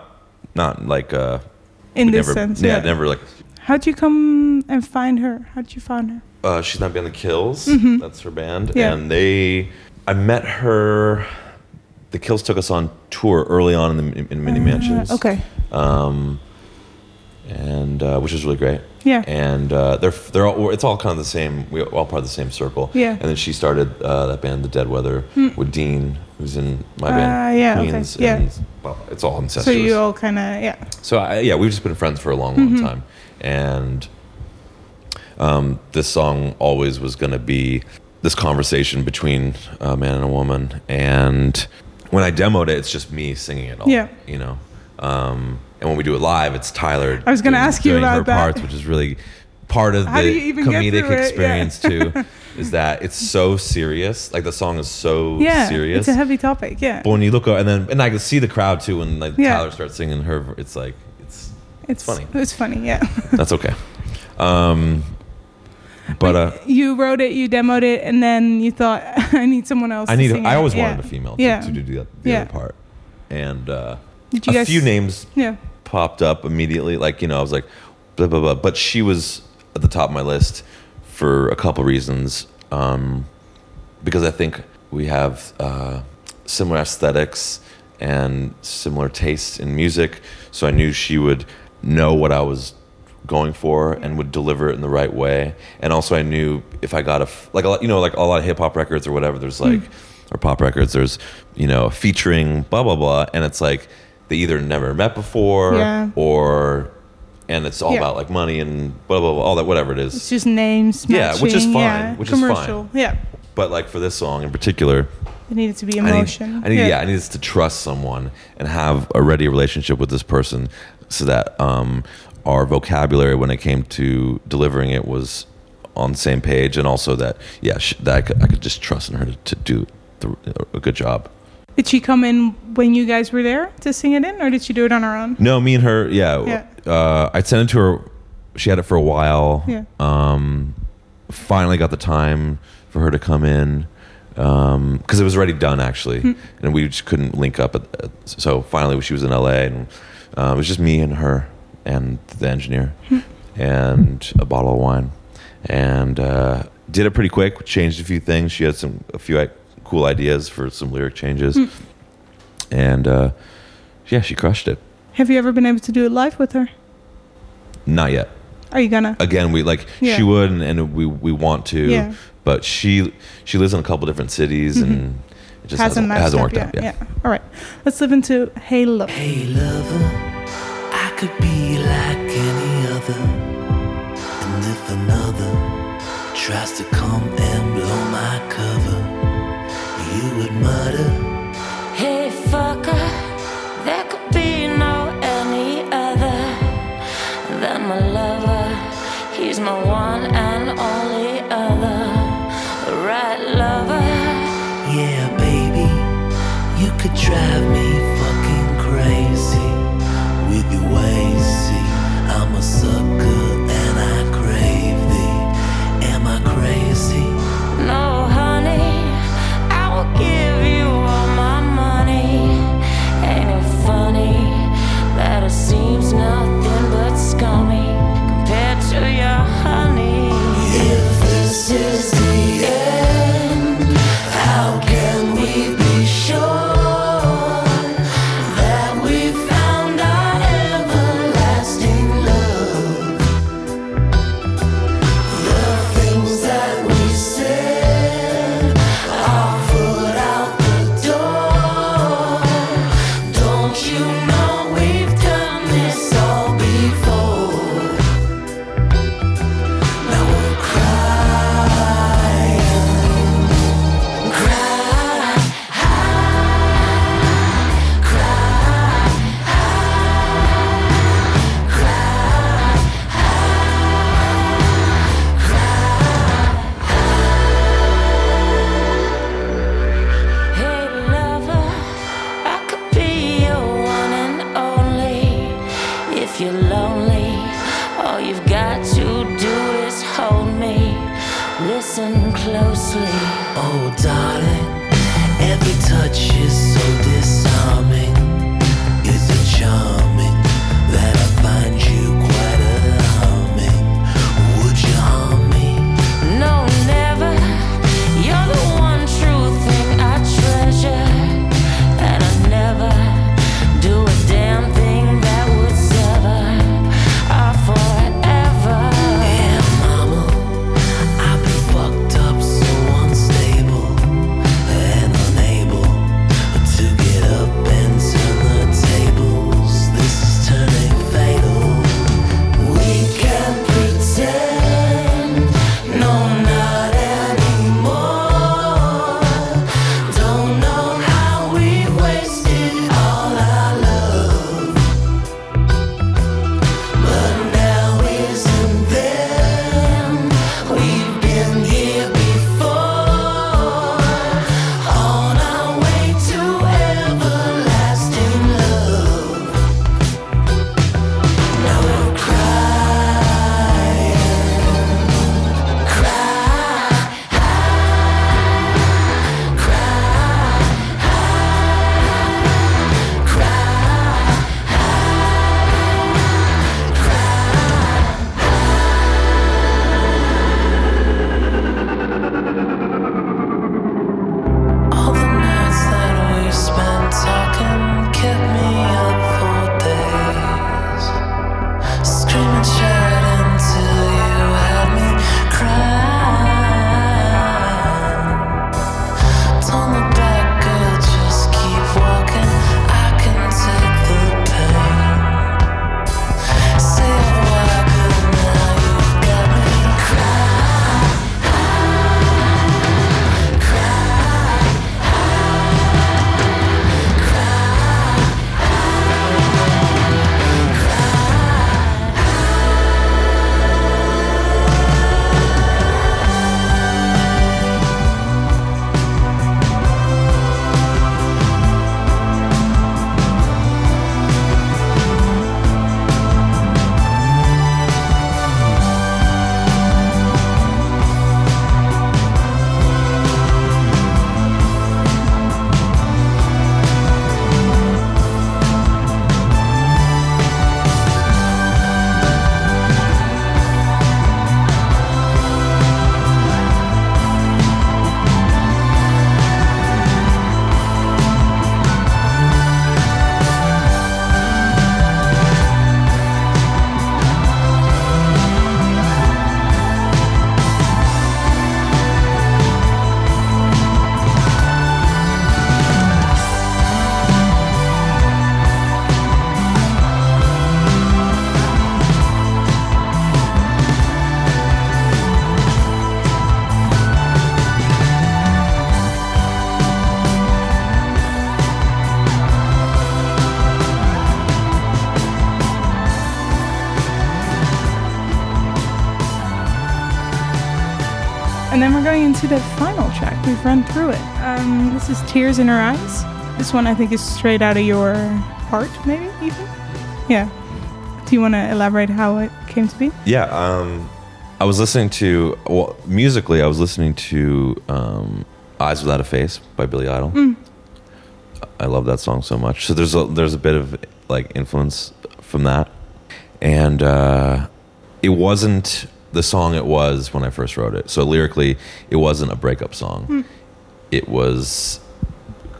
not like uh. In this never, sense, yeah, yeah. never like. How'd you come and find her? How'd you find her? Uh, she's not been the Kills. That's her band, Mm-hmm. Yeah. and they. I met her. The Kills took us on tour early on in the in Mini Mansions. Uh, okay. Um, and uh, which was really great. Yeah. And uh, they're they're all it's all kind of the same. We're all part of the same circle. Yeah. And then she started uh, that band, The Dead Weather, with Dean, who's in my band, Hmm. Uh, yeah, okay. Yeah. And, well, it's all incestuous. So you all kind of, yeah. So I, yeah, we've just been friends for a long, long Mm-hmm. time, and um, this song always was going to be this conversation between a man and a woman. And when I demoed it, it's just me singing it all. Yeah. you know. Um, and when we do it live, it's Tyler. I was gonna doing- ask you about her that. parts, which is really part of How the do you even get comedic it? Yeah. experience too. Is that it's so serious? Like the song is so Yeah. serious. It's a heavy topic. Yeah. but when you look and then and I can see the crowd too when like Yeah. Tyler starts singing her. It's like it's It's funny. It's funny, yeah. that's okay. Um, but uh, you wrote it, you demoed it, and then you thought, I need someone else I to need. I it." always Yeah. wanted a female to, Yeah. to do the, the Yeah. other part, and uh, Did you a guys? few names Yeah. Popped up immediately. Like you know, I was like, blah blah blah. But she was at the top of my list for a couple reasons. Um, because I think we have uh, similar aesthetics and similar tastes in music, so I knew she would know what I was going for and would deliver it in the right way. And also, I knew if I got a f- like a lot, you know, like a lot of hip hop records or whatever. There's like or pop records. There's you know featuring blah blah blah, and it's like they either never met before Yeah. or and it's all Yeah. about like money and blah blah blah all that whatever it is. It's just names. Yeah, which is fine, Yeah. which is fine. Yeah. But like for this song in particular, It needed to be I need, emotion. I need, yeah. I needed to trust someone and have a ready relationship with this person, so that um, our vocabulary when it came to delivering it was on the same page, and also that yeah, sh- that I could, I could just trust in her to, to do the, a good job. Did she come in when you guys were there to sing it in, or did she do it on her own? No, me and her, yeah. Yeah. Uh, I sent it to her. She had it for a while. Yeah. Um, finally got the time for her to come in because it was already done actually, Hmm. and we just couldn't link up. At, at- so finally, she was in LA, and uh, it was just me and her and the engineer Hmm. and a bottle of wine, and uh, did it pretty quick. Changed a few things. She had some a few cool ideas for some lyric changes, Hmm. and uh, yeah, she crushed it. Have you ever been able to do it live with her? Not yet. Are you gonna? again we like Yeah. she would and, and we we want to Yeah. but she she lives in a couple different cities and it just hasn't hasn't, matched hasn't worked yet. out yeah. yeah. All right. Let's live into Hey Love. Hey lover, I could be like any other. And if another tries to come and blow my cover, you would mutter, Hey fucker, there could be no any other than my lover. He's my one and only other, right lover. Yeah, baby, you could drive me into the final track. We've run through it. Um, this is Tears in Her Eyes. This one I think is straight out of your heart, maybe even. Yeah. Do you want to elaborate how it came to be? Yeah, um, I was listening to well, musically. I was listening to um, "Eyes Without a Face" by Billy Idol. I love that song so much. So there's a there's a bit of like influence from that, and uh, it wasn't the song it was when I first wrote it. So lyrically, it wasn't a breakup song. It was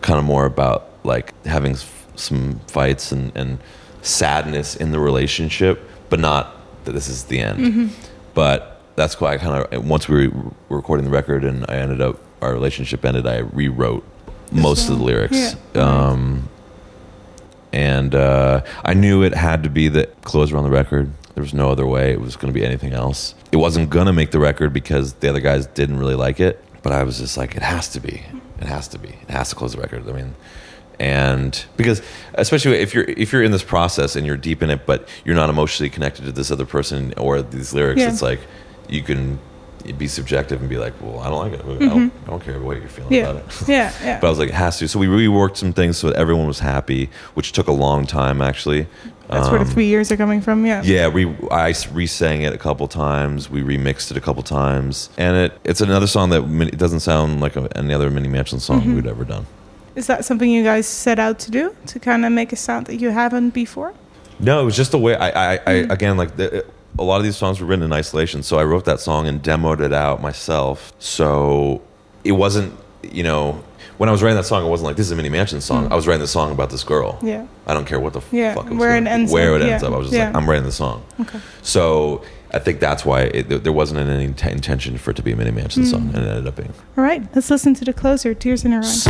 kind of more about like having s- some fights and, and sadness in the relationship, but not that this is the end. But that's why I kind of once we were recording the record and I ended up our relationship ended, I rewrote most of the lyrics. Yeah. Um, and uh, I knew it had to be the close around the record. There was no other way. It was going to be anything else. It wasn't going to make the record because the other guys didn't really like it. But I was just like, it has to be. It has to be. It has to close the record. I mean, and because especially if you're if you're in this process and you're deep in it, but you're not emotionally connected to this other person or these lyrics, Yeah. it's like you can be subjective and be like, well, I don't like it. I don't, mm-hmm. I don't care what you're feeling Yeah. about it. Yeah, yeah. but I was like, it has to. So we reworked some things so that everyone was happy, which took a long time actually. That's where the three years are coming from. Yeah. Um, Yeah, we I re-sang it a couple times. We remixed it a couple times, and it it's another song that it doesn't sound like a, any other Mini Mansion song Mm-hmm. we'd ever done. Is that something you guys set out to do to kind of make a sound that you haven't before? No, it was just the way I, I, I again like the, a lot of these songs were written in isolation. So I wrote that song and demoed it out myself. So it wasn't, you know, when I was writing that song, it wasn't like this is a Mini Mansion song. I was writing the song about this girl. Yeah. I don't care what the Yeah, fuck it was where gonna- it ends where up, it ends yeah, up. I was just yeah. like, I'm writing the song. Okay. So I think that's why it, there- there wasn't any int- intention for it to be a Mini Mansion Mm. song, and it ended up being. All right, let's listen to the closer, Tears in Her Eyes.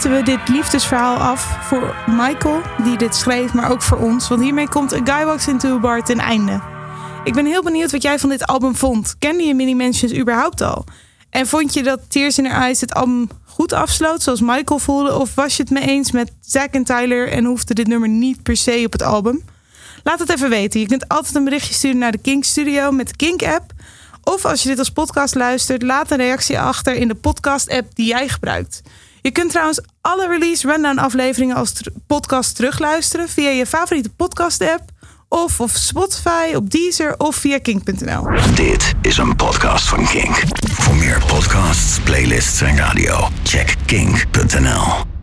Sluiten we dit liefdesverhaal af voor Michael, die dit schreef, maar ook voor ons. Want hiermee komt A Guy Walks Into a Bar ten einde. Ik ben heel benieuwd wat jij van dit album vond. Kende je Mini Mansions überhaupt al? En vond je dat Tears in Her Eyes het album goed afsloot, zoals Michael voelde? Of was je het mee eens met Zack en Tyler en hoefde dit nummer niet per se op het album? Laat het even weten. Je kunt altijd een berichtje sturen naar de Kink Studio met de Kink-app. Of als je dit als podcast luistert, laat een reactie achter in de podcast-app die jij gebruikt. Je kunt trouwens alle release rundown afleveringen als podcast terugluisteren via je favoriete podcast-app of op Spotify, op Deezer of via kink.nl. Dit is een podcast van Kink. Voor meer podcasts, playlists en radio, check kink.nl.